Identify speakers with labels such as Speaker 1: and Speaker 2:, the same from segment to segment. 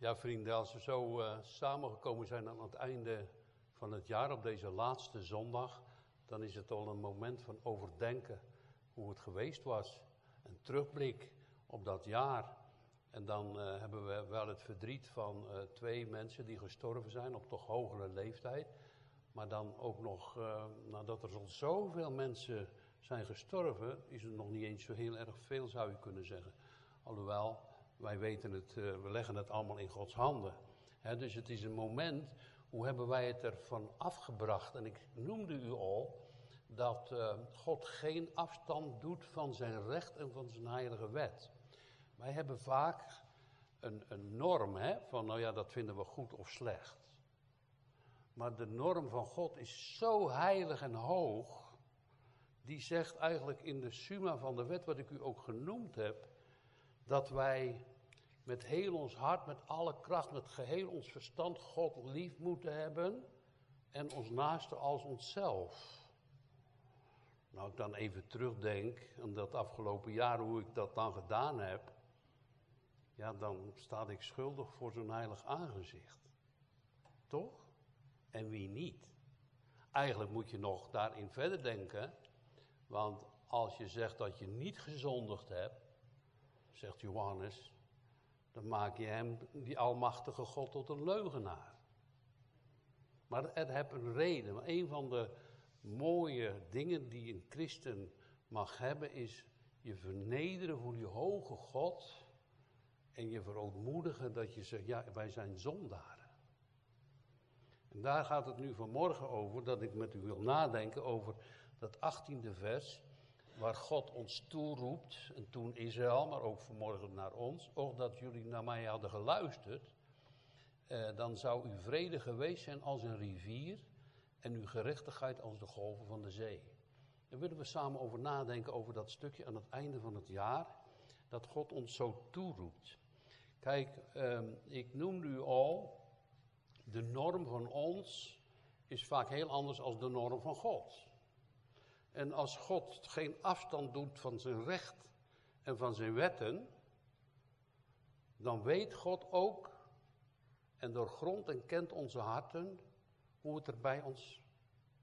Speaker 1: Ja, vrienden, als we zo uh, samengekomen zijn aan het einde van het jaar, op deze laatste zondag, dan is het al een moment van overdenken hoe het geweest was. Een terugblik op dat jaar. En dan uh, hebben we wel het verdriet van uh, twee mensen die gestorven zijn op toch hogere leeftijd. Maar dan ook nog, nadat er zoveel mensen zijn gestorven, is het nog niet eens zo heel erg veel, zou je kunnen zeggen. Alhoewel, wij weten het, uh, we leggen het allemaal in Gods handen. dus het is een moment, hoe hebben wij het ervan afgebracht? En ik noemde u al dat uh, God geen afstand doet van zijn recht en van zijn heilige wet. Wij hebben vaak een, een norm van, nou ja, dat vinden we goed of slecht. Maar de norm van God is zo heilig en hoog, die zegt eigenlijk in de summa van de wet, wat ik u ook genoemd heb, dat wij met heel ons hart, met alle kracht, met geheel ons verstand God lief moeten hebben en ons naaste als onszelf. Nou, ik dan even terugdenk aan dat afgelopen jaar, hoe ik dat dan gedaan heb, ja, dan sta ik schuldig voor zo'n heilig aangezicht. Toch? En wie niet? Eigenlijk moet je nog daarin verder denken, want als je zegt dat je niet gezondigd hebt, zegt Johannes, dan maak je hem, die almachtige God, tot een leugenaar. Maar het heeft een reden. Een van de mooie dingen die een christen mag hebben, is je vernederen voor die hoge God. En je verootmoedigen dat je zegt, ja, wij zijn zondaren. En daar gaat het nu vanmorgen over, dat ik met u wil nadenken over dat 18e vers waar God ons toeroept, en toen Israël, maar ook vanmorgen naar ons, of dat jullie naar mij hadden geluisterd, eh, dan zou uw vrede geweest zijn als een rivier en uw gerechtigheid als de golven van de zee. Daar willen we samen over nadenken, over dat stukje aan het einde van het jaar, dat God ons zo toeroept. Kijk, eh, ik noemde u al, de norm van ons is vaak heel anders dan de norm van God. En als God geen afstand doet van zijn recht en van zijn wetten, dan weet God ook en doorgrondt en kent onze harten hoe het er bij ons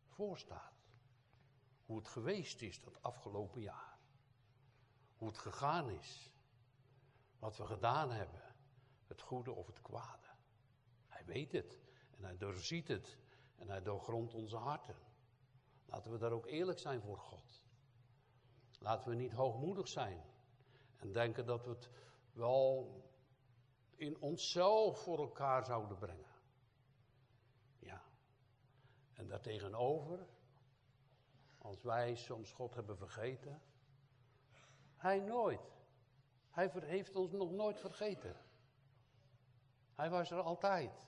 Speaker 1: voor staat. Hoe het geweest is dat afgelopen jaar. Hoe het gegaan is. Wat we gedaan hebben. Het goede of het kwade. Hij weet het en hij doorziet het en hij doorgrondt onze harten. Laten we daar ook eerlijk zijn voor God. Laten we niet hoogmoedig zijn en denken dat we het wel in onszelf voor elkaar zouden brengen. Ja. En daartegenover, als wij soms God hebben vergeten, Hij nooit. Hij heeft ons nog nooit vergeten. Hij was er altijd.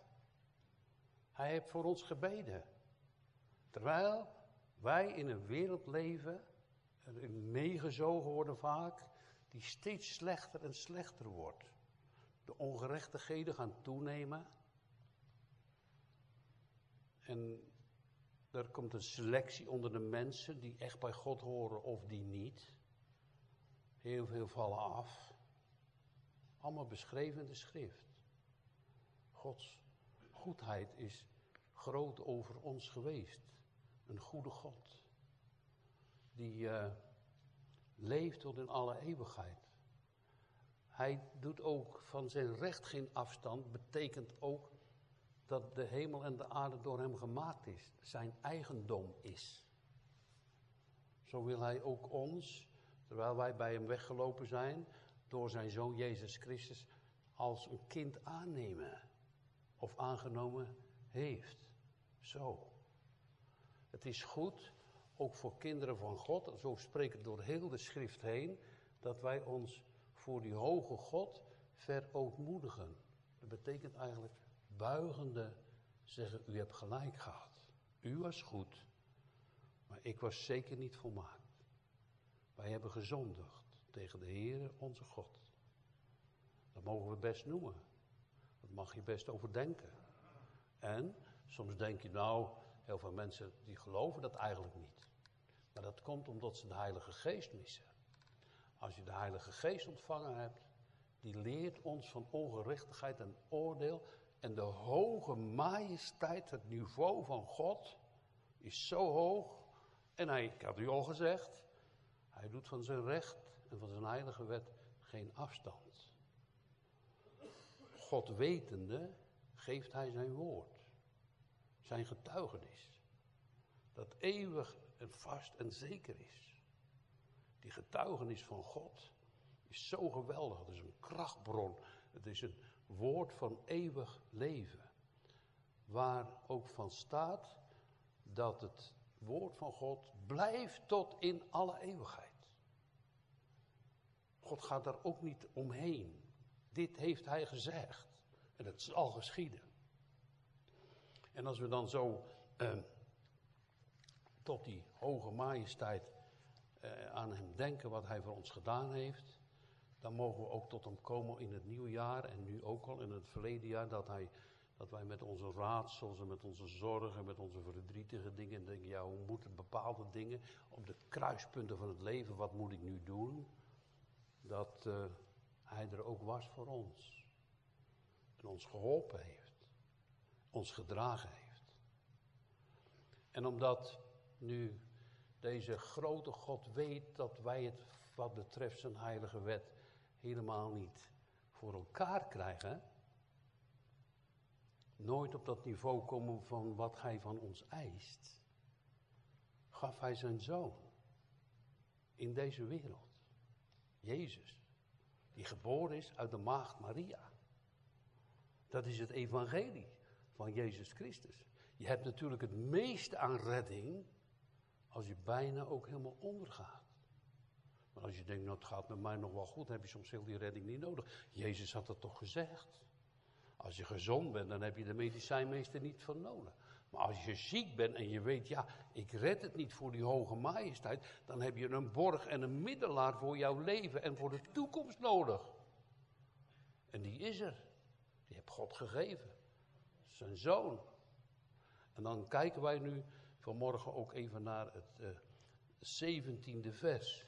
Speaker 1: Hij heeft voor ons gebeden. Terwijl wij in een wereld leven, erin meegezogen worden vaak, die steeds slechter en slechter wordt. De ongerechtigheden gaan toenemen. En er komt een selectie onder de mensen die echt bij God horen of die niet. Heel veel vallen af. Allemaal beschreven in de schrift. Gods goedheid is groot over ons geweest. Een goede God. Die uh, leeft tot in alle eeuwigheid. Hij doet ook van zijn recht geen afstand. Betekent ook dat de hemel en de aarde door hem gemaakt is. Zijn eigendom is. Zo wil hij ook ons, terwijl wij bij hem weggelopen zijn, door zijn zoon Jezus Christus als een kind aannemen. Of aangenomen heeft. Zo. Het is goed, ook voor kinderen van God, zo spreekt het door heel de schrift heen, dat wij ons voor die hoge God verootmoedigen. Dat betekent eigenlijk buigende zeggen, u hebt gelijk gehad. U was goed, maar ik was zeker niet volmaakt. Wij hebben gezondigd tegen de Heer onze God. Dat mogen we best noemen. Dat mag je best overdenken. En soms denk je nou, Heel veel mensen die geloven dat eigenlijk niet. Maar dat komt omdat ze de Heilige Geest missen. Als je de Heilige Geest ontvangen hebt, Die leert ons van ongerechtigheid en oordeel. En de hoge majesteit, het niveau van God, is zo hoog. En hij, ik had u al gezegd, hij doet van zijn recht en van zijn heilige wet geen afstand. God wetende geeft hij zijn woord, zijn getuigenis. Dat eeuwig en vast en zeker is. Die getuigenis van God is zo geweldig. Het is een krachtbron. Het is een woord van eeuwig leven. Waar ook van staat dat het woord van God blijft tot in alle eeuwigheid. God gaat daar ook niet omheen. Dit heeft hij gezegd. En het zal geschieden. En als we dan zo eh, tot die hoge majesteit eh, aan hem denken, wat hij voor ons gedaan heeft, dan mogen we ook tot hem komen in het nieuwe jaar en nu ook al in het verleden jaar, dat, hij, dat wij met onze raadsels en met onze zorgen, met onze verdrietige dingen denken, ja, hoe moeten bepaalde dingen op de kruispunten van het leven, wat moet ik nu doen? Dat uh, hij er ook was voor ons. En ons geholpen heeft. Ons gedragen heeft. En omdat nu deze grote God weet dat wij het wat betreft zijn heilige wet helemaal niet voor elkaar krijgen. Nooit op dat niveau komen van wat hij van ons eist. Gaf hij zijn zoon in deze wereld. Jezus. Die geboren is uit de maagd Maria. Dat is het evangelie van Jezus Christus. Je hebt natuurlijk het meeste aan redding als je bijna ook helemaal ondergaat. Maar als je denkt, nou het gaat met mij nog wel goed, dan heb je soms heel die redding niet nodig. Jezus had dat toch gezegd. Als je gezond bent, dan heb je de medicijnmeester niet van nodig. Maar als je ziek bent en je weet, ja, ik red het niet voor die hoge majesteit, dan heb je een borg en een middelaar voor jouw leven en voor de toekomst nodig. En die is er. Die heeft God gegeven. Zijn zoon. En dan kijken wij nu vanmorgen ook even naar het uh, zeventiende vers.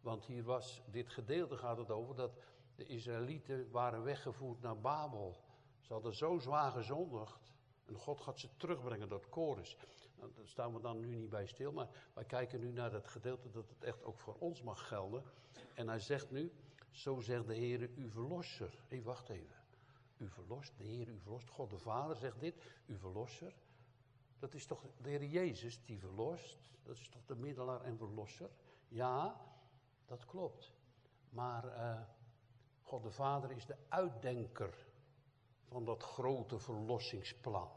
Speaker 1: Want hier was, dit gedeelte gaat het over dat de Israëlieten waren weggevoerd naar Babel. Ze hadden zo zwaar gezondigd. En God gaat ze terugbrengen, dat chorus. Nou, daar staan we dan nu niet bij stil, maar wij kijken nu naar dat gedeelte dat het echt ook voor ons mag gelden. En hij zegt nu, zo zegt de Heer, uw verlosser. Hé, hey, wacht even. U verlost, de Heer, u verlost. God de Vader zegt dit, uw verlosser. Dat is toch de Heer Jezus die verlost? Dat is toch de middelaar en verlosser? Ja, dat klopt. Maar uh, God de Vader is de uitdenker van dat grote verlossingsplan.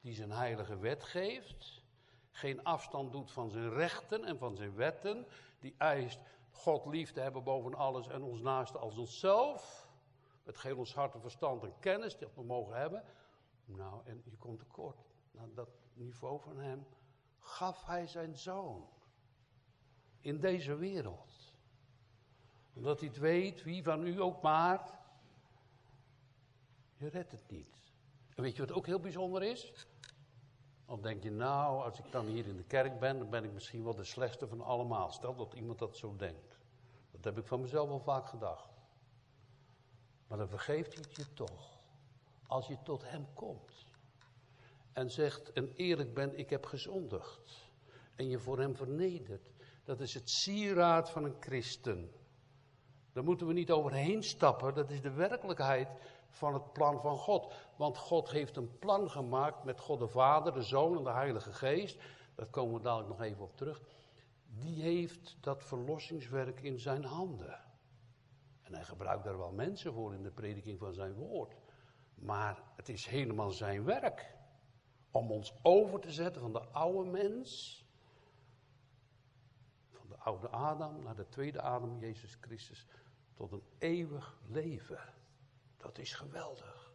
Speaker 1: Die zijn heilige wet geeft, geen afstand doet van zijn rechten en van zijn wetten, die eist God lief te hebben boven alles en ons naaste als onszelf, met geheel ons hart en verstand en kennis dat we mogen hebben. Nou, en je komt tekort. Naar dat niveau van hem gaf hij zijn zoon in deze wereld. Omdat hij het weet, wie van u ook maar, je redt het niet. En weet je wat ook heel bijzonder is? Dan denk je, nou, als ik dan hier in de kerk ben, dan ben ik misschien wel de slechtste van allemaal. Stel dat iemand dat zo denkt. Dat heb ik van mezelf wel vaak gedacht. Maar dan vergeeft hij het je toch. Als je tot hem komt. En zegt, en eerlijk ben, ik heb gezondigd. En je voor hem vernedert. Dat is het sieraad van een christen. Daar moeten we niet overheen stappen. Dat is de werkelijkheid van het plan van God. Want God heeft een plan gemaakt met God de Vader, de Zoon en de Heilige Geest. Daar komen we dadelijk nog even op terug. Die heeft dat verlossingswerk in zijn handen. En hij gebruikt daar wel mensen voor in de prediking van zijn woord. Maar het is helemaal zijn werk. Om ons over te zetten van de oude mens. Van de oude Adam naar de tweede Adam, Jezus Christus. Tot een eeuwig leven. Dat is geweldig.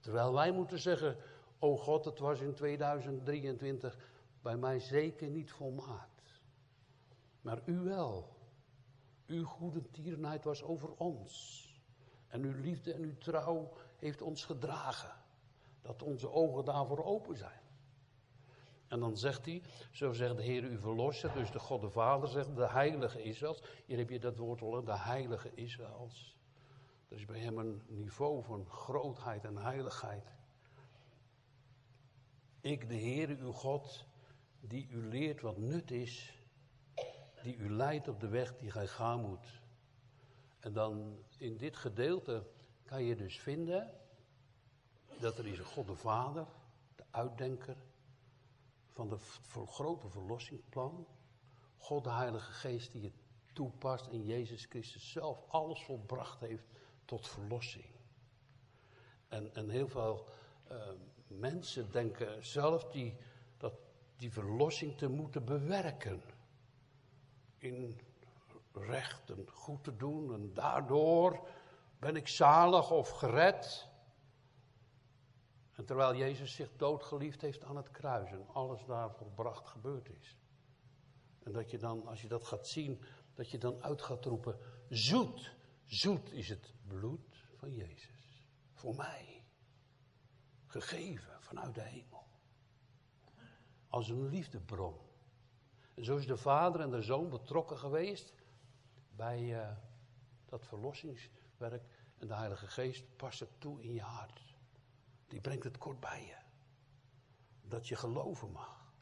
Speaker 1: Terwijl wij moeten zeggen, oh God, het was in 2023 bij mij zeker niet volmaakt. Maar u wel. Uw goede tierenheid was over ons. En uw liefde en uw trouw heeft ons gedragen. Dat onze ogen daarvoor open zijn. En dan zegt hij, zo zegt de Heer uw verlosser, dus de God de Vader zegt, de heilige Israëls. Hier heb je dat woord al, de heilige Israëls. Er is bij hem een niveau van grootheid en heiligheid. Ik, de Heer uw God, die u leert wat nut is, die u leidt op de weg die gij gaan moet. En dan in dit gedeelte kan je dus vinden dat er is een God de Vader, de uitdenker van het grote verlossingsplan. God de Heilige Geest die het toepast en Jezus Christus zelf alles volbracht heeft tot verlossing. En, en heel veel uh, mensen denken zelf die, dat, die verlossing te moeten bewerken. In recht en goed te doen en daardoor ben ik zalig of gered. En terwijl Jezus zich doodgeliefd heeft aan het kruis en alles daar volbracht gebeurd is. En dat je dan, als je dat gaat zien, dat je dan uit gaat roepen, zoet, zoet is het bloed van Jezus. Voor mij. Gegeven vanuit de hemel. Als een liefdebron. En zo is de vader en de zoon betrokken geweest bij uh, dat verlossingswerk. En de Heilige Geest past het toe in je hart. Die brengt het kort bij je. Dat je geloven mag.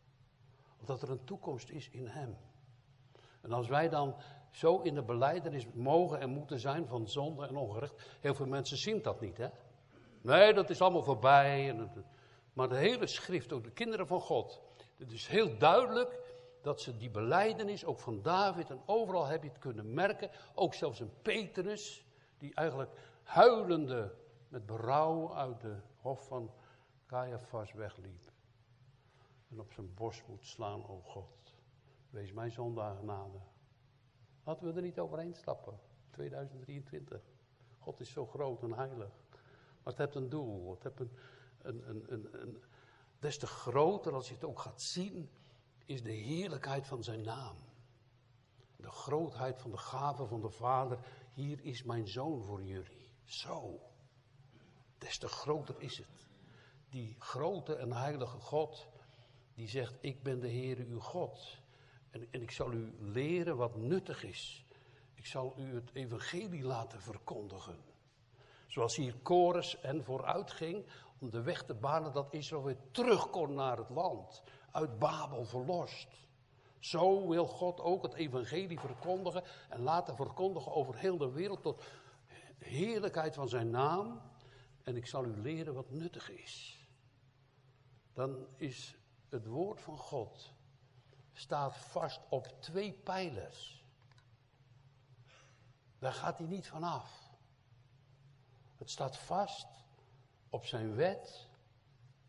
Speaker 1: Dat er een toekomst is in Hem. En als wij dan zo in de beleidenis mogen en moeten zijn van zonde en ongerecht. Heel veel mensen zien dat niet, hè? Nee, dat is allemaal voorbij. Maar de hele schrift, ook de kinderen van God. Het is heel duidelijk dat ze die beleidenis, ook van David en overal heb je het kunnen merken. Ook zelfs een Petrus, die eigenlijk huilende met berouw uit de hof van Caiaphas wegliep. En op zijn borst moet slaan, o God. Wees mijn zondaar genade. Laten we er niet overheen stappen. 2023. God is zo groot en heilig. Maar het heeft een doel. Het een, een, een, een, een, des te groter als je het ook gaat zien, is de heerlijkheid van zijn naam. De grootheid van de gave van de Vader. Hier is mijn zoon voor jullie. Zo. Des te groter is het. Die grote en heilige God, die zegt, ik ben de Heere uw God. En, en ik zal u leren wat nuttig is. Ik zal u het evangelie laten verkondigen. Zoals hier Chorus en vooruit ging om de weg te banen dat Israël weer terug kon naar het land. Uit Babel verlost. Zo wil God ook het evangelie verkondigen en laten verkondigen over heel de wereld tot heerlijkheid van zijn naam. En ik zal u leren wat nuttig is. Dan is het woord van God staat vast op twee pijlers. Daar gaat hij niet vanaf. Het staat vast op zijn wet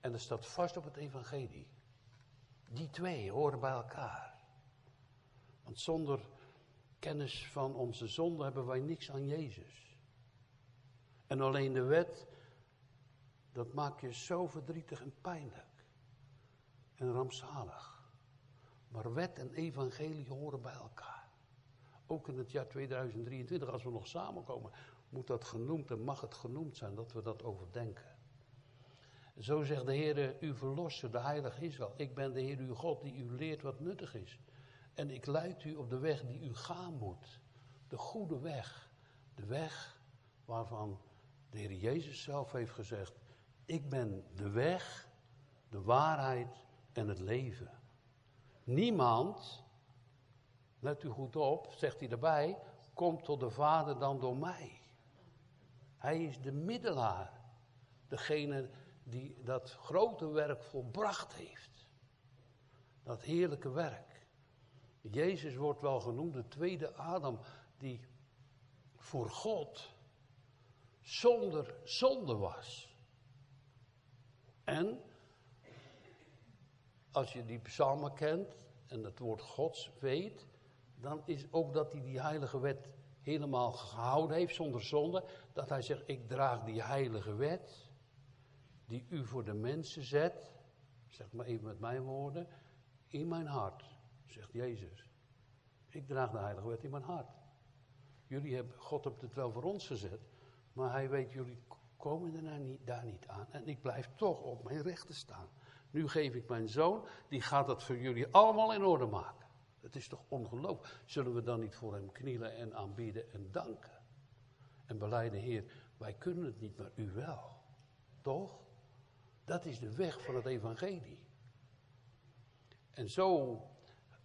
Speaker 1: en het staat vast op het evangelie. Die twee horen bij elkaar. Want zonder kennis van onze zonde hebben wij niks aan Jezus. En alleen de wet, dat maakt je zo verdrietig en pijnlijk. En rampzalig. Maar wet en evangelie horen bij elkaar. Ook in het jaar 2023, als we nog samenkomen, moet dat genoemd en mag het genoemd zijn dat we dat overdenken. Zo zegt de Heer, uw verlosser, de heilige Israël. Ik ben de Heer uw God die u leert wat nuttig is. En ik leid u op de weg die u gaan moet. De goede weg. De weg waarvan de Heer Jezus zelf heeft gezegd. Ik ben de weg, de waarheid en het leven. Niemand, let u goed op, zegt hij erbij, komt tot de Vader dan door mij. Hij is de middelaar. Degene die dat grote werk volbracht heeft. Dat heerlijke werk. Jezus wordt wel genoemd de tweede Adam die voor God zonder zonde was. En als je die psalmen kent en het woord Gods weet, dan is ook dat hij die heilige wet helemaal gehouden heeft zonder zonde. Dat hij zegt, ik draag die heilige wet die u voor de mensen zet, zeg maar even met mijn woorden, in mijn hart, zegt Jezus. Ik draag de heilige wet in mijn hart. Jullie hebben, God hebt het wel voor ons gezet, maar hij weet, jullie komen nou niet, daar niet aan. En ik blijf toch op mijn rechten staan. Nu geef ik mijn zoon, die gaat dat voor jullie allemaal in orde maken. Het is toch ongelooflijk. Zullen we dan niet voor hem knielen en aanbieden en danken? En beleiden, Heer, wij kunnen het niet, maar u wel. Toch? Dat is de weg van het evangelie. En zo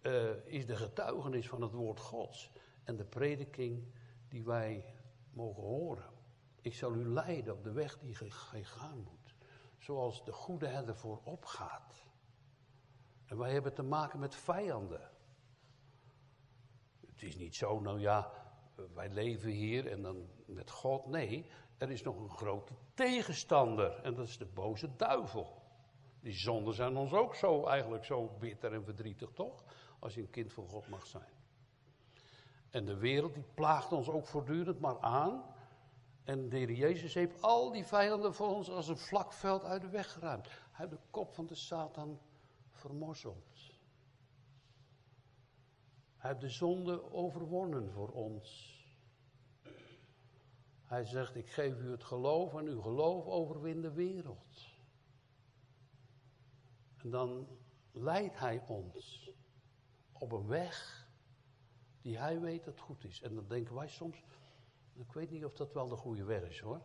Speaker 1: uh, is de getuigenis van het woord Gods en de prediking die wij mogen horen. Ik zal u leiden op de weg die gij gaan moet. Zoals de goede herder voorop gaat. En wij hebben te maken met vijanden. Het is niet zo, nou ja, wij leven hier en dan met God. Nee, er is nog een grote tegenstander en dat is de boze duivel. Die zonden zijn ons ook zo, eigenlijk zo bitter en verdrietig, toch? Als je een kind van God mag zijn. En de wereld die plaagt ons ook voortdurend maar aan. En de Jezus heeft al die vijanden voor ons als een vlak veld uit de weg geruimd. Hij heeft de kop van de Satan vermorzeld. Hij heeft de zonde overwonnen voor ons. Hij zegt, ik geef u het geloof en uw geloof overwint de wereld. En dan leidt hij ons op een weg die hij weet dat goed is. En dan denken wij soms, ik weet niet of dat wel de goede weg is hoor.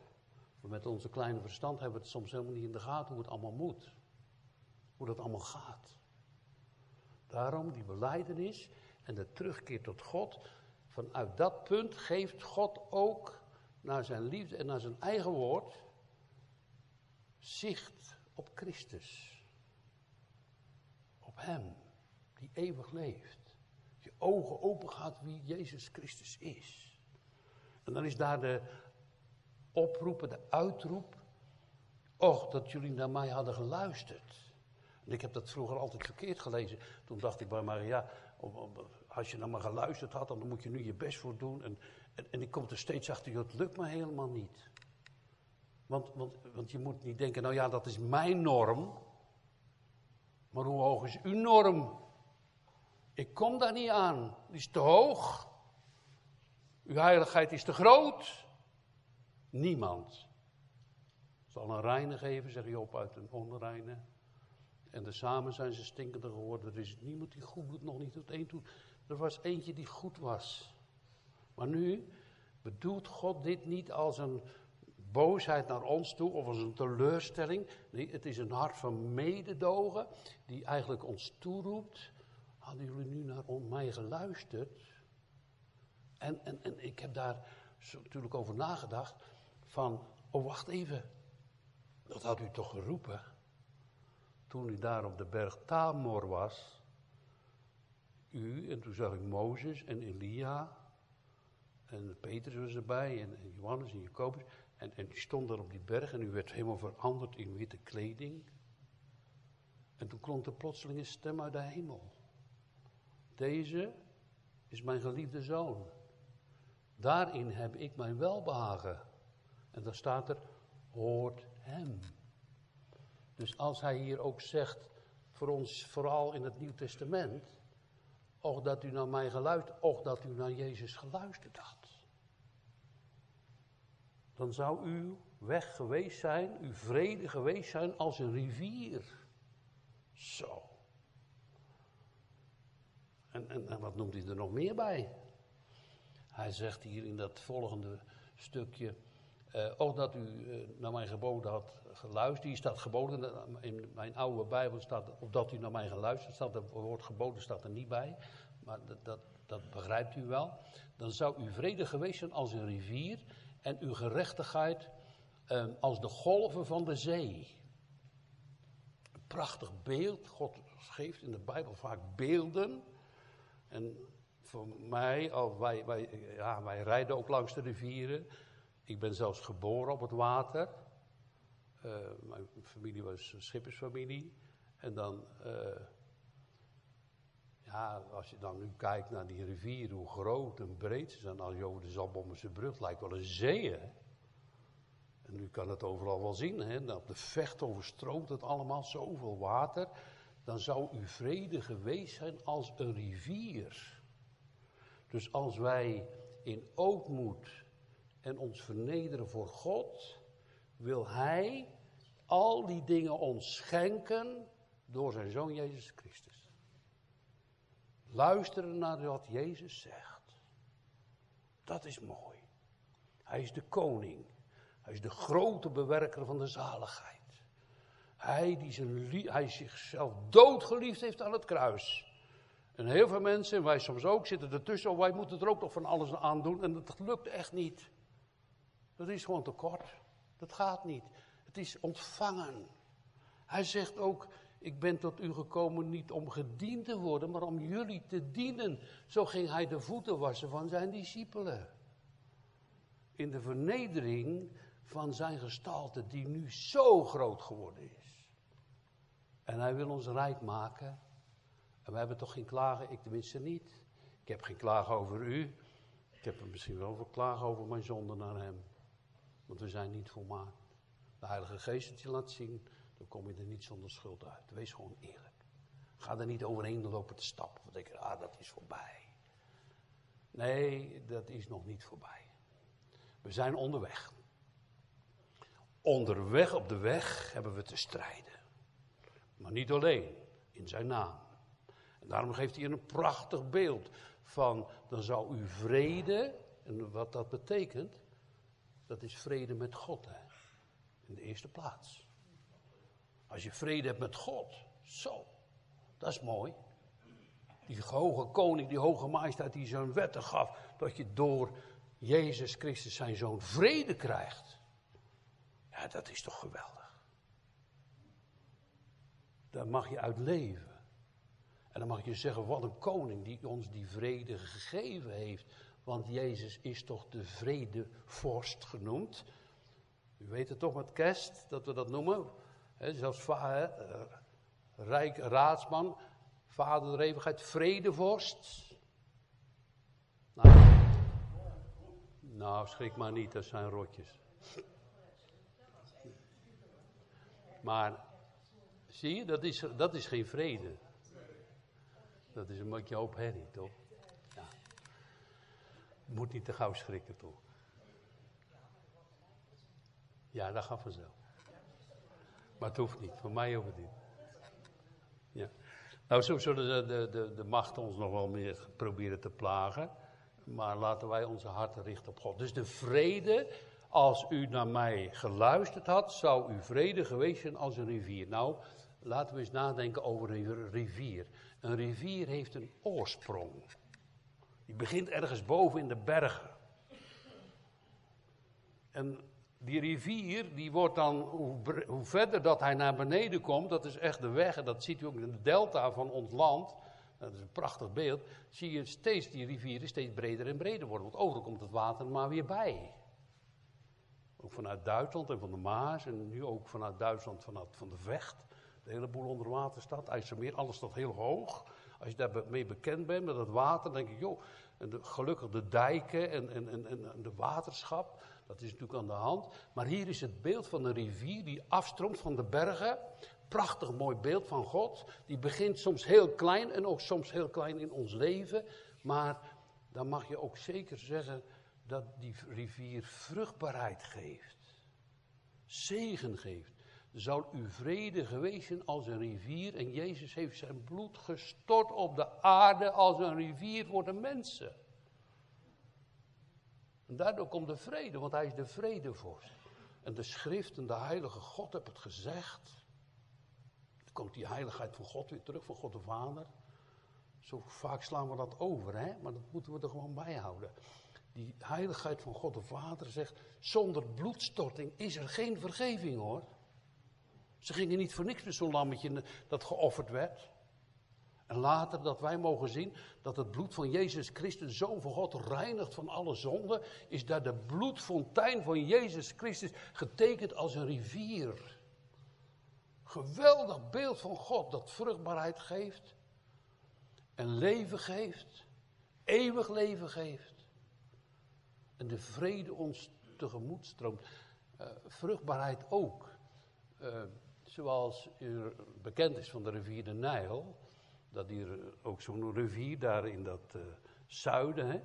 Speaker 1: Maar met onze kleine verstand hebben we het soms helemaal niet in de gaten hoe het allemaal moet. Hoe dat allemaal gaat. Daarom die beleidenis en de terugkeer tot God. Vanuit dat punt geeft God ook naar zijn liefde en naar zijn eigen woord zicht op Christus. Op Hem, die eeuwig leeft. Je ogen open gaat wie Jezus Christus is. En dan is daar de oproep, de uitroep. Och, dat jullie naar mij hadden geluisterd. En ik heb dat vroeger altijd verkeerd gelezen. Toen dacht ik bij Maria, als je naar me geluisterd had, dan moet je nu je best voor doen. En, en, en ik kom er steeds achter, het lukt me helemaal niet. Want, want, want je moet niet denken, nou ja, dat is mijn norm. Maar hoe hoog is uw norm? Ik kom daar niet aan. Die is te hoog. Uw heiligheid is te groot. Niemand zal een reine geven, zeg je op, uit een onreine. En de samen zijn ze stinkender geworden. Er is niemand die goed doet, nog niet tot één toe. Er was eentje die goed was. Maar nu bedoelt God dit niet als een boosheid naar ons toe of als een teleurstelling. Nee, het is een hart van mededogen die eigenlijk ons toeroept. Hadden jullie nu naar mij geluisterd? En, en, en ik heb daar natuurlijk over nagedacht van, oh wacht even, dat had u toch geroepen? Toen u daar op de berg Tamor was, u, en toen zag ik Mozes en Elia, en Petrus was erbij, en, Johannes en Jacobus, en, en die stond daar op die berg en u werd helemaal veranderd in witte kleding. En toen klonk er plotseling een stem uit de hemel. Deze is mijn geliefde zoon. Daarin heb ik mijn welbehagen. En dan staat er, hoort hem. Dus als hij hier ook zegt, voor ons vooral in het Nieuw Testament, och dat u naar mij geluisterd, och dat u naar Jezus geluisterd had. Dan zou uw weg geweest zijn, uw vrede geweest zijn als een rivier. Zo. En, en, en wat noemt hij er nog meer bij? Hij zegt hier in dat volgende stukje, uh, ook dat u uh, naar mijn geboden had geluisterd. Hier staat geboden, in mijn oude Bijbel staat, of dat u naar mij geluisterd staat, het woord geboden staat er niet bij. Maar dat, dat, dat begrijpt u wel. Dan zou uw vrede geweest zijn als een rivier en uw gerechtigheid uh, als de golven van de zee. Prachtig beeld. God geeft in de Bijbel vaak beelden. En voor mij, oh, wij, wij, ja, wij rijden ook langs de rivieren. Ik ben zelfs geboren op het water. Uh, mijn familie was schippersfamilie. En dan, uh, ja, als je dan nu kijkt naar die rivieren, hoe groot en breed ze zijn. Als je over de Zalbommense brug lijkt wel een zee? En nu kan het overal wel zien, hè? op de vecht overstroomt het allemaal zoveel water. Dan zou uw vrede geweest zijn als een rivier. Dus als wij in ootmoed en ons vernederen voor God, wil Hij al die dingen ons schenken door zijn zoon Jezus Christus. Luisteren naar wat Jezus zegt. Dat is mooi. Hij is de koning. Hij is de grote bewerker van de zaligheid. Hij die zijn, hij zichzelf doodgeliefd heeft aan het kruis. En heel veel mensen, en wij soms ook, zitten ertussen. Oh, wij moeten er ook nog van alles aan doen. En dat lukt echt niet. Dat is gewoon te kort. Dat gaat niet. Het is ontvangen. Hij zegt ook, ik ben tot u gekomen niet om gediend te worden, maar om jullie te dienen. Zo ging hij de voeten wassen van zijn discipelen. In de vernedering van zijn gestalte, die nu zo groot geworden is. En hij wil ons rijk maken. En we hebben toch geen klagen, ik tenminste niet. Ik heb geen klagen over u. Ik heb er misschien wel veel klagen over mijn zonde naar hem. Want we zijn niet volmaakt. De Heilige Geest je laat zien, dan kom je er niet zonder schuld uit. Wees gewoon eerlijk. Ga er niet overheen lopen te stappen. Want denk, ah, dat is voorbij. Nee, dat is nog niet voorbij. We zijn onderweg. Onderweg op de weg hebben we te strijden. Maar niet alleen, in zijn naam. En daarom geeft hij een prachtig beeld van, dan zou u vrede, en wat dat betekent, dat is vrede met God, hè? in de eerste plaats. Als je vrede hebt met God, zo, dat is mooi. Die hoge koning, die hoge majesteit die zijn wetten gaf, dat je door Jezus Christus zijn zoon vrede krijgt. Ja, dat is toch geweldig. Daar mag je uit leven. En dan mag je zeggen, wat een koning die ons die vrede gegeven heeft. Want Jezus is toch de vredevorst genoemd. U weet het toch met kerst, dat we dat noemen. He, zelfs he, eh, rijk raadsman, vader der eeuwigheid, vredevorst. Nou, nou, schrik maar niet, dat zijn rotjes. Maar, zie je, dat is, dat is geen vrede. Dat is een beetje hoop herrie, toch? Moet niet te gauw schrikken, toch? Ja, dat gaat vanzelf. Maar het hoeft niet, voor mij hoeft. Ja. Nou, zo zullen de, de, de, machten ons nog wel meer proberen te plagen. Maar laten wij onze harten richten op God. Dus de vrede, als u naar mij geluisterd had, zou uw vrede geweest zijn als een rivier. Nou, laten we eens nadenken over een rivier. Een rivier heeft een oorsprong. Die begint ergens boven in de bergen. En die rivier, die wordt dan, hoe, verder dat hij naar beneden komt, dat is echt de weg, en dat ziet u ook in de delta van ons land, dat is een prachtig beeld, zie je steeds die rivieren steeds breder en breder worden, want overal komt het water maar weer bij. Ook vanuit Duitsland en van de Maas, en nu ook vanuit Duitsland, vanuit van de Vecht, de hele boel onder water staat, IJsselmeer, alles staat heel hoog. Als je daarmee bekend bent met het water, denk ik, joh, en de, gelukkig de dijken en, en, en, en de waterschap, dat is natuurlijk aan de hand. Maar hier is het beeld van een rivier die afstroomt van de bergen. Prachtig mooi beeld van God. Die begint soms heel klein en ook soms heel klein in ons leven. Maar dan mag je ook zeker zeggen dat die rivier vruchtbaarheid geeft. Zegen geeft. Zou uw vrede geweest zijn als een rivier en Jezus heeft zijn bloed gestort op de aarde als een rivier voor de mensen. En daardoor komt de vrede, want hij is de vredevorst. En de schrift en de heilige God hebben het gezegd. Dan komt die heiligheid van God weer terug, van God de Vader. Zo vaak slaan we dat over, hè? maar dat moeten we er gewoon bij houden. Die heiligheid van God de Vader zegt, zonder bloedstorting is er geen vergeving hoor. Ze gingen niet voor niks met zo'n lammetje dat geofferd werd. En later dat wij mogen zien dat het bloed van Jezus Christus, Zoon van God, reinigt van alle zonde, is daar de bloedfontein van Jezus Christus getekend als een rivier. Geweldig beeld van God dat vruchtbaarheid geeft en leven geeft, eeuwig leven geeft. En de vrede ons tegemoet stroomt. Uh, vruchtbaarheid ook. Uh, zoals u bekend is van de rivier de Nijl dat hier ook zo'n rivier daar in dat uh, zuiden, hè,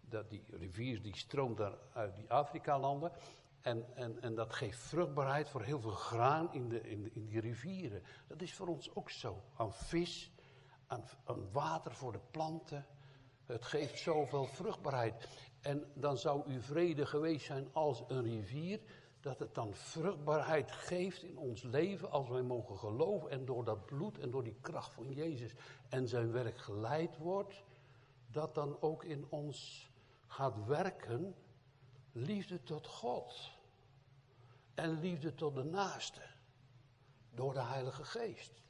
Speaker 1: dat die rivier die stroomt daar uit die Afrika-landen. En, en, en dat geeft vruchtbaarheid voor heel veel graan in, de, in, in die rivieren. Dat is voor ons ook zo. Aan vis, aan, aan water voor de planten. Het geeft zoveel vruchtbaarheid. En dan zou uw vrede geweest zijn als een rivier, dat het dan vruchtbaarheid geeft in ons leven als wij mogen geloven en door dat bloed en door die kracht van Jezus en zijn werk geleid wordt, dat dan ook in ons gaat werken liefde tot God en liefde tot de naaste door de Heilige Geest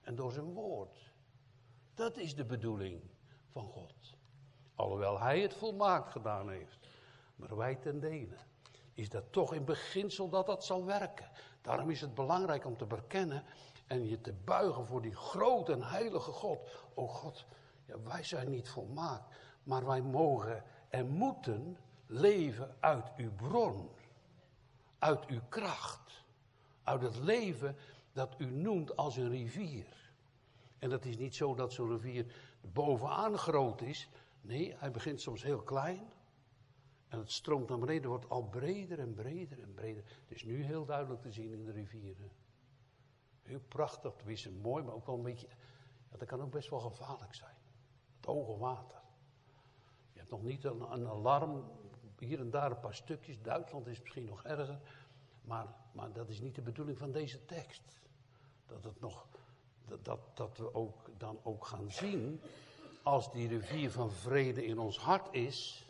Speaker 1: en door zijn woord. Dat is de bedoeling van God. Alhoewel hij het volmaakt gedaan heeft. Maar wij ten dele. Is dat toch in beginsel dat dat zal werken. Daarom is het belangrijk om te bekennen en je te buigen voor die grote en heilige God. O God, ja, wij zijn niet volmaakt, maar wij mogen en moeten leven uit uw bron. Uit uw kracht. Uit het leven dat u noemt als een rivier. En dat is niet zo dat zo'n rivier bovenaan groot is, Nee, hij begint soms heel klein. En het stroomt naar beneden, wordt al breder en breder en breder. Het is nu heel duidelijk te zien in de rivieren. Heel prachtig, tenminste mooi, maar ook wel een beetje. Dat kan ook best wel gevaarlijk zijn. Het hoge water. Je hebt nog niet een, een alarm, hier en daar een paar stukjes. Duitsland is misschien nog erger. Maar, maar dat is niet de bedoeling van deze tekst. Dat, het nog, dat, dat we ook, dan ook gaan zien als die rivier van vrede in ons hart is,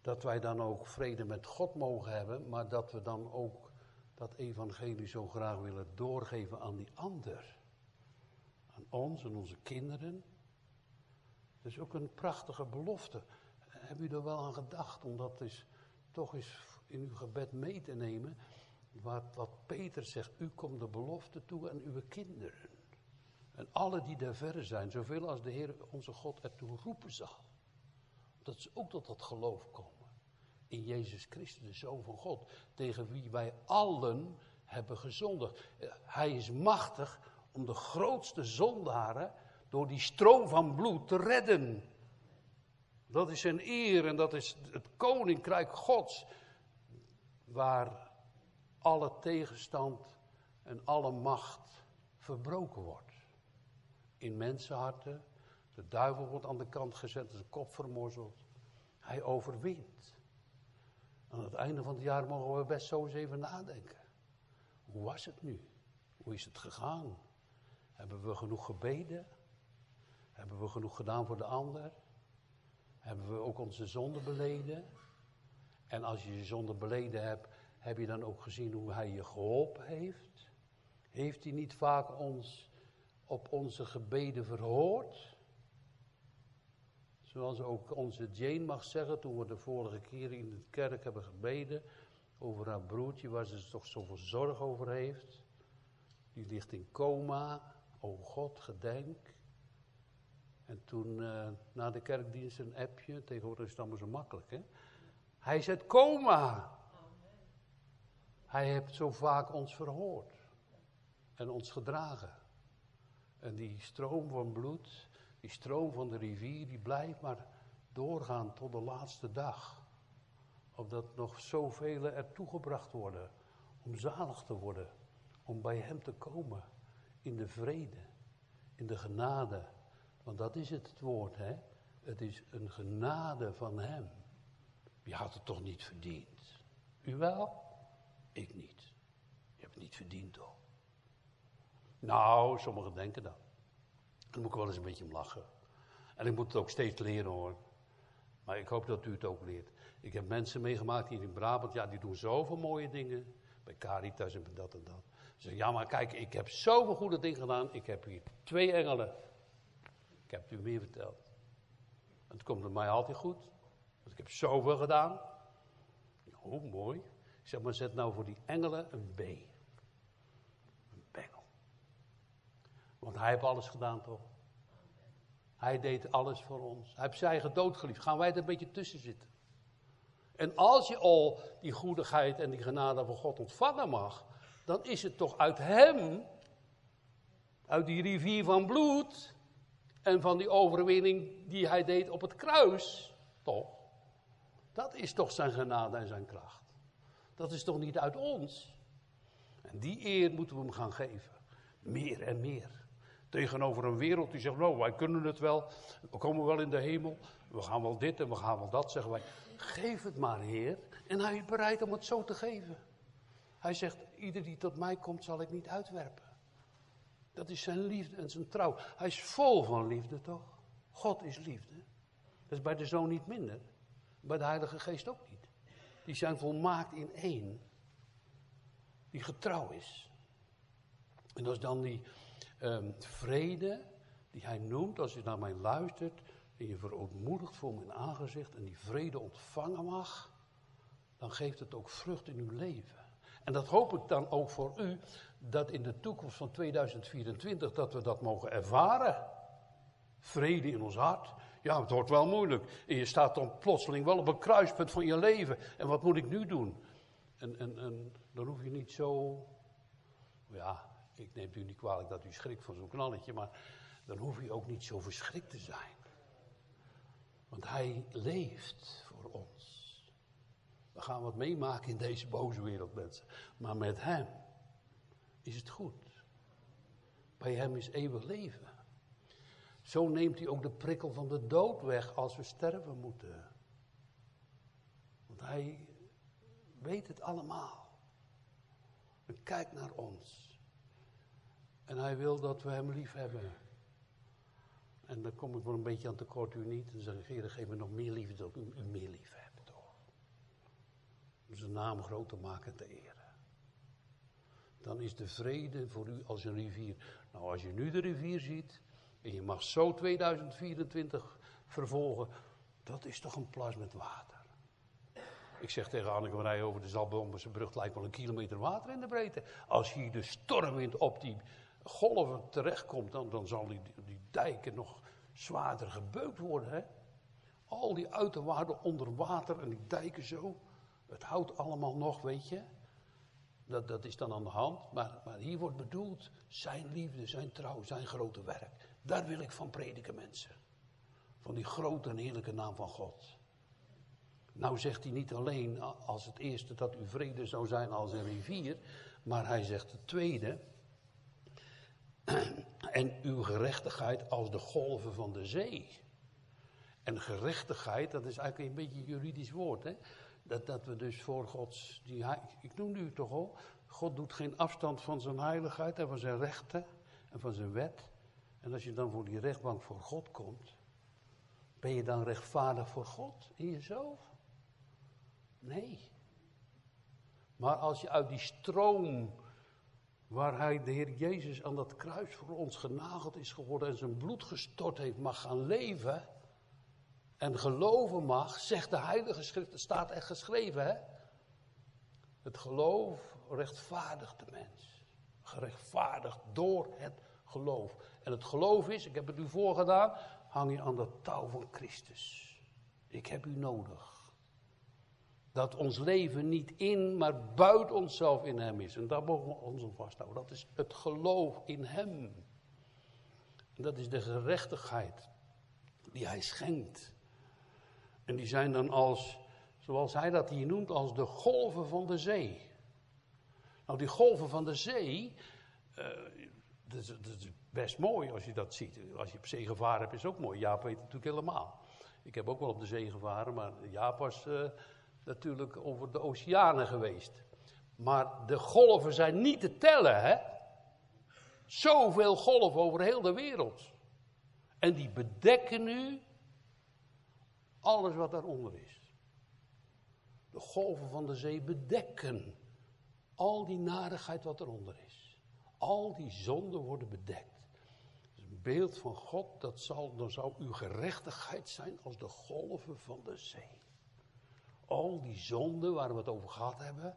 Speaker 1: dat wij dan ook vrede met God mogen hebben, maar dat we dan ook dat evangelie zo graag willen doorgeven aan die ander. Aan ons en onze kinderen. Dat is ook een prachtige belofte. Heb u er wel aan gedacht om dat is, toch eens in uw gebed mee te nemen? Wat, wat Peter zegt, u komt de belofte toe aan uw kinderen. En alle die daar verre zijn, zoveel als de Heer onze God ertoe roepen zal. Dat ze ook tot dat geloof komen. In Jezus Christus, de Zoon van God. Tegen wie wij allen hebben gezondigd. Hij is machtig om de grootste zondaren door die stroom van bloed te redden. Dat is zijn eer en dat is het koninkrijk Gods. Waar alle tegenstand en alle macht verbroken wordt in mensenharten. De duivel wordt aan de kant gezet, zijn kop vermorzeld. Hij overwint. Aan het einde van het jaar mogen we best zo eens even nadenken. Hoe was het nu? Hoe is het gegaan? Hebben we genoeg gebeden? Hebben we genoeg gedaan voor de ander? Hebben we ook onze zonde beleden? En als je je zonde beleden hebt, heb je dan ook gezien hoe hij je geholpen heeft? Heeft hij niet vaak ons op onze gebeden verhoord. Zoals ook onze Jane mag zeggen, toen we de vorige keer in de kerk hebben gebeden over haar broertje, waar ze toch zoveel zorg over heeft. Die ligt in coma. O God, gedenk. En toen uh, na de kerkdienst een appje, tegenwoordig is het allemaal zo makkelijk, hè? Hij zegt coma. Hij heeft zo vaak ons verhoord en ons gedragen. En die stroom van bloed, die stroom van de rivier, die blijft maar doorgaan tot de laatste dag. Opdat nog zoveel er toegebracht worden om zalig te worden, om bij Hem te komen in de vrede, in de genade. Want dat is het, woord, hè? Het is een genade van Hem. Je had het toch niet verdiend? U wel? Ik niet. Je hebt het niet verdiend, toch? Nou, sommigen denken dat. Dan moet ik wel eens een beetje om lachen. En ik moet het ook steeds leren hoor. Maar ik hoop dat u het ook leert. Ik heb mensen meegemaakt hier in Brabant, ja, die doen zoveel mooie dingen. Bij Caritas en dat en dat. Ze zeggen, ja, maar kijk, ik heb zoveel goede dingen gedaan. Ik heb hier twee engelen. Ik heb het u meer verteld. Het komt bij mij altijd goed. Want ik heb zoveel gedaan. Oh, mooi. Ik zeg maar, zet nou voor die engelen een B. Want hij heeft alles gedaan toch? Hij deed alles voor ons. Hij heeft zijn eigen dood geliefd. Gaan wij er een beetje tussen zitten? En als je al die goedigheid en die genade van God ontvangen mag, dan is het toch uit hem, uit die rivier van bloed en van die overwinning die hij deed op het kruis, toch? Dat is toch zijn genade en zijn kracht. Dat is toch niet uit ons? En die eer moeten we hem gaan geven. Meer en meer. Tegenover een wereld die zegt, nou, wij kunnen het wel. We komen wel in de hemel. We gaan wel dit en we gaan wel dat, zeggen wij. Geef het maar, Heer. En hij is bereid om het zo te geven. Hij zegt, ieder die tot mij komt, zal ik niet uitwerpen. Dat is zijn liefde en zijn trouw. Hij is vol van liefde, toch? God is liefde. Dat is bij de Zoon niet minder. Bij de Heilige Geest ook niet. Die zijn volmaakt in één. Die getrouw is. En is dan die um, vrede die hij noemt, als je naar mij luistert en je verootmoedigt voor mijn aangezicht en die vrede ontvangen mag, dan geeft het ook vrucht in uw leven. En dat hoop ik dan ook voor u, dat in de toekomst van 2024, dat we dat mogen ervaren. Vrede in ons hart. Ja, het wordt wel moeilijk. En je staat dan plotseling wel op een kruispunt van je leven. En wat moet ik nu doen? En, en, en dan hoef je niet zo. Ja, ik neem u niet kwalijk dat u schrikt van zo'n knalletje, maar dan hoef je ook niet zo verschrikt te zijn. Want hij leeft voor ons. We gaan wat meemaken in deze boze wereld, mensen. Maar met hem is het goed. Bij hem is eeuwig leven. Zo neemt hij ook de prikkel van de dood weg als we sterven moeten. Want hij weet het allemaal. En kijkt naar ons. En hij wil dat we hem lief hebben. En dan kom ik wel een beetje aan tekort, u niet. En zeg ik, geef me nog meer liefde, dat u, meer lief hebt. Toch? Om zijn naam groot te maken en te eren. Dan is de vrede voor u als een rivier. Nou, als je nu de rivier ziet, en je mag zo 2024 vervolgen, dat is toch een plas met water. Ik zeg tegen Anneke over de Zalbomense brug, lijkt wel een kilometer water in de breedte. Als hier de stormwind op die golven terechtkomt, dan, dan zal die, die dijken nog zwaarder gebeukt worden. Hè? Al die uiterwaarden onder water en die dijken zo. Het houdt allemaal nog, weet je. Dat, dat is dan aan de hand. Maar, maar hier wordt bedoeld zijn liefde, zijn trouw, zijn grote werk. Daar wil ik van prediken, mensen. Van die grote en heerlijke naam van God. Nou zegt hij niet alleen als het eerste dat uw vrede zou zijn als een rivier, maar hij zegt het tweede. En uw gerechtigheid als de golven van de zee. En gerechtigheid, dat is eigenlijk een beetje een juridisch woord. Hè? Dat, dat we dus voor Gods. Die, ik noem nu toch al. God doet geen afstand van zijn heiligheid en van zijn rechten en van zijn wet. En als je dan voor die rechtbank voor God komt, ben je dan rechtvaardig voor God in jezelf? Nee. Maar als je uit die stroom waar hij, de Heer Jezus, aan dat kruis voor ons genageld is geworden en zijn bloed gestort heeft, mag gaan leven en geloven mag, zegt de Heilige Schrift, het staat echt geschreven, hè? Het geloof rechtvaardigt de mens. Gerechtvaardigd door het geloof. En het geloof is, ik heb het u voorgedaan, hang je aan de touw van Christus. Ik heb u nodig. Dat ons leven niet in, maar buiten onszelf in Hem is. En daar mogen we ons aan vasthouden. Dat is het geloof in Hem. En dat is de gerechtigheid die Hij schenkt. En die zijn dan als, zoals Hij dat hier noemt, als de golven van de zee. Nou, die golven van de zee, uh, dat, is, best mooi als je dat ziet. Als je op zee gevaren hebt, is ook mooi. Jaap weet het natuurlijk helemaal. Ik heb ook wel op de zee gevaren, maar Jaap was uh, natuurlijk over de oceanen geweest. Maar de golven zijn niet te tellen, hè? Zoveel golven over heel de wereld. En die bedekken nu alles wat daaronder is. De golven van de zee bedekken al die narigheid wat eronder is. Al die zonden worden bedekt. Een beeld van God, dat zal, dan zou uw gerechtigheid zijn als de golven van de zee al die zonden waar we het over gehad hebben.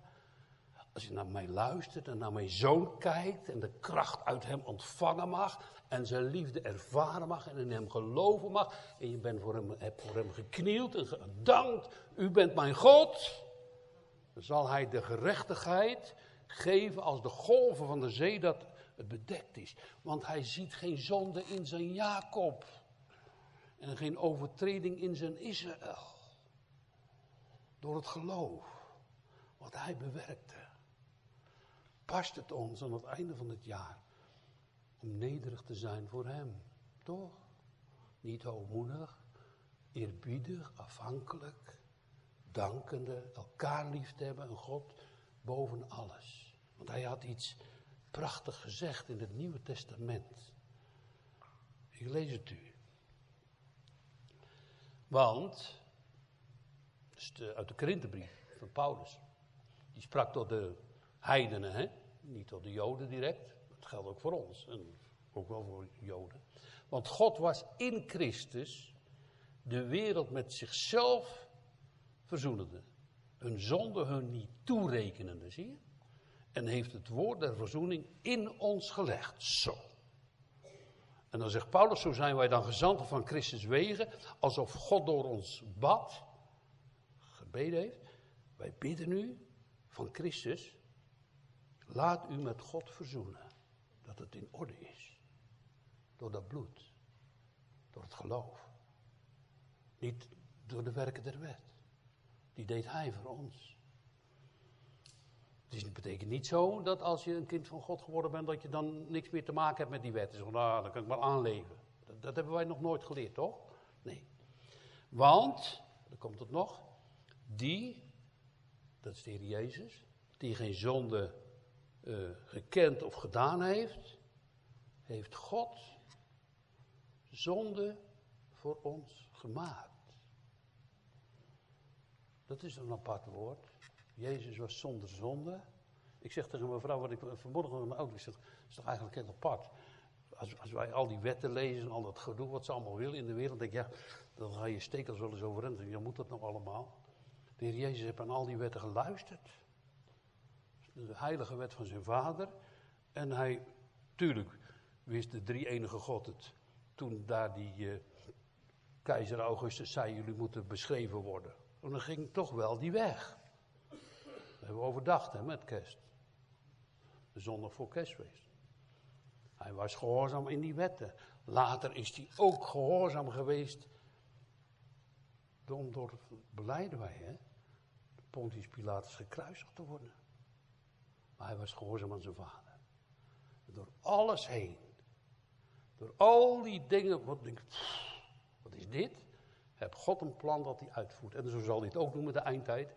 Speaker 1: Als je naar mij luistert en naar mijn zoon kijkt en de kracht uit hem ontvangen mag en zijn liefde ervaren mag en in hem geloven mag en je bent voor hem, hebt voor hem geknield en gedankt, u bent mijn God, dan zal hij de gerechtigheid geven als de golven van de zee dat het bedekt is. Want hij ziet geen zonde in zijn Jacob en geen overtreding in zijn Israël. Door het geloof. wat hij bewerkte. Past het ons aan het einde van het jaar om nederig te zijn voor hem? Toch? Niet hoogmoedig, eerbiedig, afhankelijk, dankende, elkaar lief te hebben en God boven alles. Want hij had iets prachtig gezegd in het Nieuwe Testament. Ik lees het u. Want, uit de Korinthebrief van Paulus, die sprak tot de heidenen, hè? niet tot de Joden direct. Dat geldt ook voor ons en ook wel voor Joden. Want God was in Christus de wereld met zichzelf verzoenende. Hun zonde hun niet toerekenende, zie je? En heeft het woord der verzoening in ons gelegd. Zo. En dan zegt Paulus, zo zijn wij dan gezanten van Christus wegen, alsof God door ons bad, heeft. Wij bidden nu van Christus, laat u met God verzoenen, dat het in orde is. Door dat bloed, door het geloof. Niet door de werken der wet. Die deed hij voor ons. Het betekent niet zo dat als je een kind van God geworden bent, dat je dan niks meer te maken hebt met die wetten. Zo, nou, dan kan ik maar aanleven. Dat, dat hebben wij nog nooit geleerd, toch? Nee. Want, dan komt het nog, die, dat is de Heer Jezus, die geen zonde uh, gekend of gedaan heeft, heeft God zonde voor ons gemaakt. Dat is een apart woord. Jezus was zonder zonde. Ik zeg tegen mijn vrouw, wat ik vanmorgen met mijn auto zeg, is toch eigenlijk heel apart. Als, als, wij al die wetten lezen en al dat gedoe wat ze allemaal willen in de wereld, denk ja, dan ga je stekels wel eens overeind. Ja, moet dat nog allemaal? De Heer Jezus heeft aan al die wetten geluisterd. De heilige wet van zijn vader. En hij, tuurlijk, wist de drie enige God het. Toen daar die uh, keizer Augustus zei, jullie moeten beschreven worden. En dan ging toch wel die weg. Dat hebben we overdacht met kerst. De zondag voor kerstfeest. Hij was gehoorzaam in die wetten. Later is hij ook gehoorzaam geweest. Door, door beleiden wij, hè? Pontius Pilatus gekruisigd te worden. Maar hij was gehoorzaam aan zijn vader. Door alles heen. Door al die dingen. Wat, denk, wat is dit? Heb God een plan dat hij uitvoert. En zo zal hij het ook doen met de eindtijd.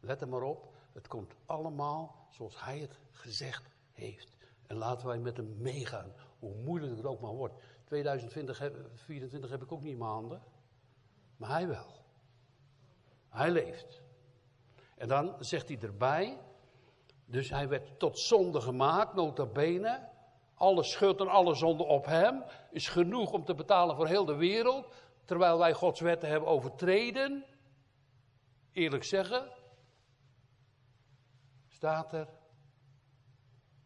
Speaker 1: Let er maar op. Het komt allemaal zoals hij het gezegd heeft. En laten wij met hem meegaan. Hoe moeilijk het ook maar wordt. 2024 heb ik ook niet handen. Maar hij wel. Hij leeft. En dan zegt hij erbij. Dus hij werd tot zonde gemaakt, nota bene. Alle schuld en alle zonde op hem is genoeg om te betalen voor heel de wereld. Terwijl wij Gods wetten hebben overtreden. Eerlijk zeggen, staat er,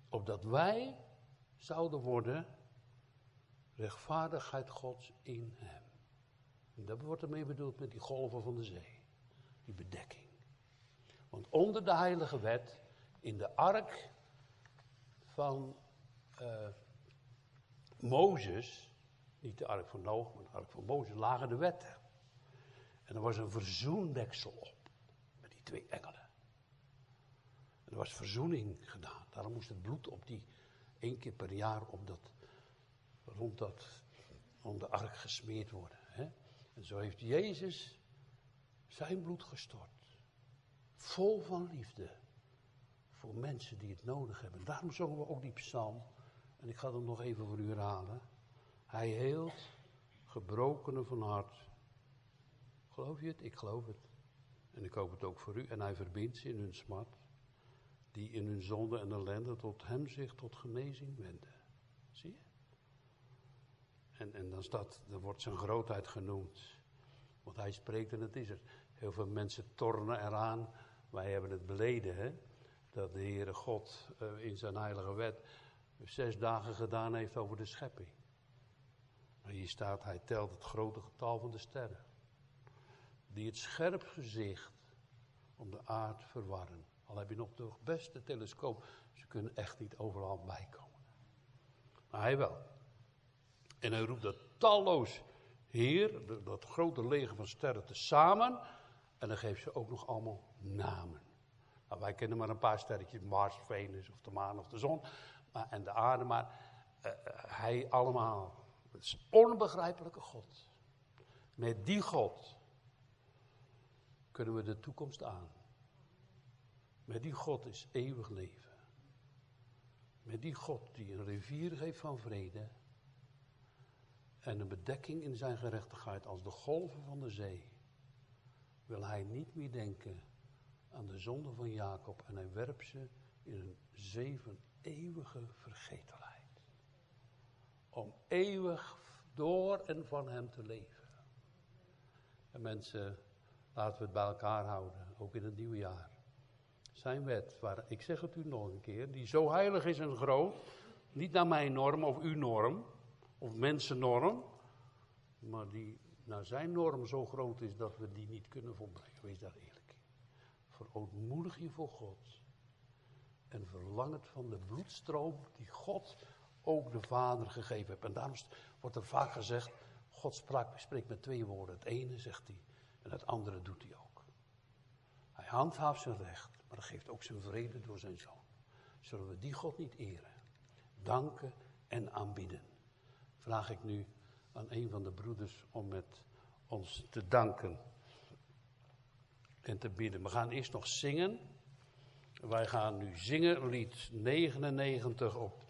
Speaker 1: opdat wij zouden worden rechtvaardigheid Gods in hem. En dat wordt ermee bedoeld met die golven van de zee, bedekking. Want onder de heilige wet, in de ark van uh, Mozes, niet de ark van Noach, maar de ark van Mozes, lagen de wetten. En er was een verzoendeksel op, met die twee engelen. Er was verzoening gedaan. Daarom moest het bloed op die één keer per jaar op dat, rond dat, om de ark gesmeerd worden. Hè? En zo heeft Jezus zijn bloed gestort. Vol van liefde. Voor mensen die het nodig hebben. Daarom zongen we ook die psalm. En ik ga hem nog even voor u herhalen. Hij heelt gebrokenen van hart. Geloof je het? Ik geloof het. En ik hoop het ook voor u. En hij verbindt ze in hun smart die in hun zonde en ellende tot hem zich tot genezing wenden. Zie je? En, en dan, staat, dan wordt zijn grootheid genoemd. Want hij spreekt en het is er. Heel veel mensen tornen eraan. Wij hebben het beleden, hè? Dat de Heere God uh, in zijn heilige wet zes dagen gedaan heeft over de schepping. En hier staat, hij telt het grote getal van de sterren. Die het scherp gezicht om de aard verwarren. Al heb je nog de beste telescoop, ze kunnen echt niet overal bijkomen. Maar hij wel. En hij roept dat talloos Heer, dat grote leger van sterren, te samen. En dan geeft ze ook nog allemaal namen. Nou, wij kennen maar een paar sterretjes, Mars, Venus of de maan of de zon maar, en de aarde, maar uh, hij allemaal. Het is onbegrijpelijke God. Met die God kunnen we de toekomst aan. Met die God is eeuwig leven. Met die God die een rivier geeft van vrede en een bedekking in zijn gerechtigheid als de golven van de zee, wil hij niet meer denken aan de zonde van Jacob en hij werpt ze in een zeven eeuwige vergetelheid. Om eeuwig door en van hem te leven. En mensen, laten we het bij elkaar houden, ook in het nieuwe jaar. Zijn wet, waar, ik zeg het u nog een keer, die zo heilig is en groot, niet naar mijn norm of uw norm, of mensennorm, maar die naar zijn norm zo groot is dat we die niet kunnen volbrengen. Wees daar eerlijk in. Verootmoedig je voor God. En verlang het van de bloedstroom die God ook de Vader gegeven heeft. En daarom wordt er vaak gezegd, God sprak, spreekt met twee woorden. Het ene zegt hij en het andere doet hij ook. Hij handhaaft zijn recht, maar geeft ook zijn vrede door zijn zoon. Zullen we die God niet eren, danken en aanbieden? Vraag ik nu aan een van de broeders om met ons te danken en te bidden. We gaan eerst nog zingen. Wij gaan nu zingen, lied 99 op